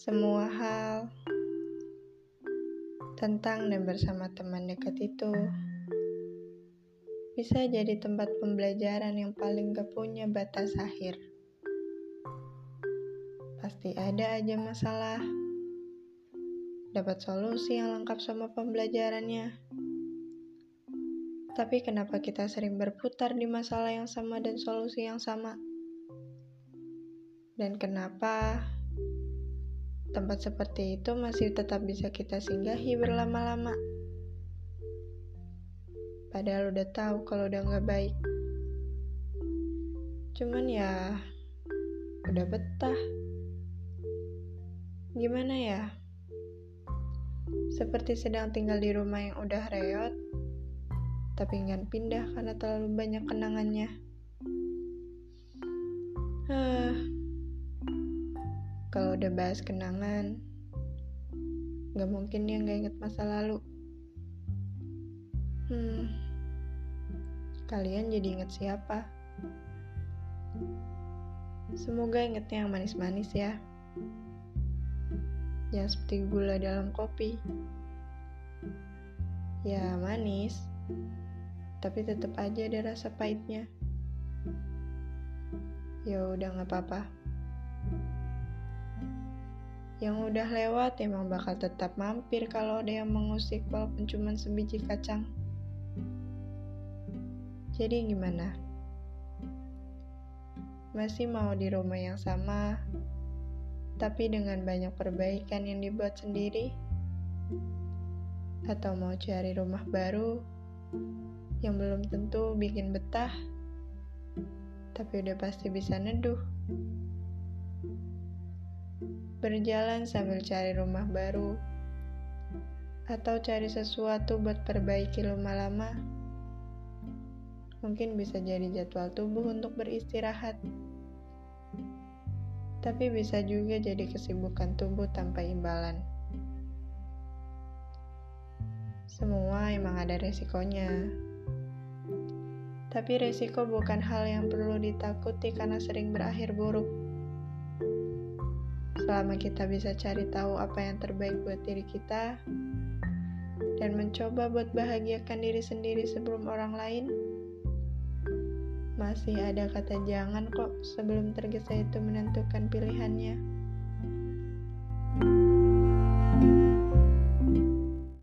semua hal tentang dan bersama teman dekat itu bisa jadi tempat pembelajaran yang paling gak punya batas akhir. Pasti ada aja masalah. Dapat solusi yang lengkap sama pembelajarannya. Tapi kenapa kita sering berputar di masalah yang sama dan solusi yang sama? Dan kenapa tempat seperti itu masih tetap bisa kita singgahi berlama-lama? Padahal udah tahu kalau udah nggak baik. Cuman ya udah betah. Gimana ya? Seperti sedang tinggal di rumah yang udah reot, tapi ingin pindah karena terlalu banyak kenangannya. Huh. Kalau udah bahas kenangan, gak mungkin dia gak inget masa lalu. Hmm, kalian jadi inget siapa? Semoga ingetnya yang manis-manis ya. Yang seperti gula dalam kopi. Ya manis, tapi tetap aja ada rasa pahitnya. Ya udah gak apa-apa yang udah lewat emang bakal tetap mampir kalau ada yang mengusik walaupun cuma sebiji kacang. Jadi gimana? Masih mau di rumah yang sama, tapi dengan banyak perbaikan yang dibuat sendiri? Atau mau cari rumah baru yang belum tentu bikin betah, tapi udah pasti bisa neduh? Berjalan sambil cari rumah baru, atau cari sesuatu buat perbaiki rumah lama. Mungkin bisa jadi jadwal tubuh untuk beristirahat, tapi bisa juga jadi kesibukan tubuh tanpa imbalan. Semua emang ada resikonya, tapi resiko bukan hal yang perlu ditakuti karena sering berakhir buruk selama kita bisa cari tahu apa yang terbaik buat diri kita dan mencoba buat bahagiakan diri sendiri sebelum orang lain, masih ada kata "jangan" kok sebelum tergesa itu menentukan pilihannya. thank you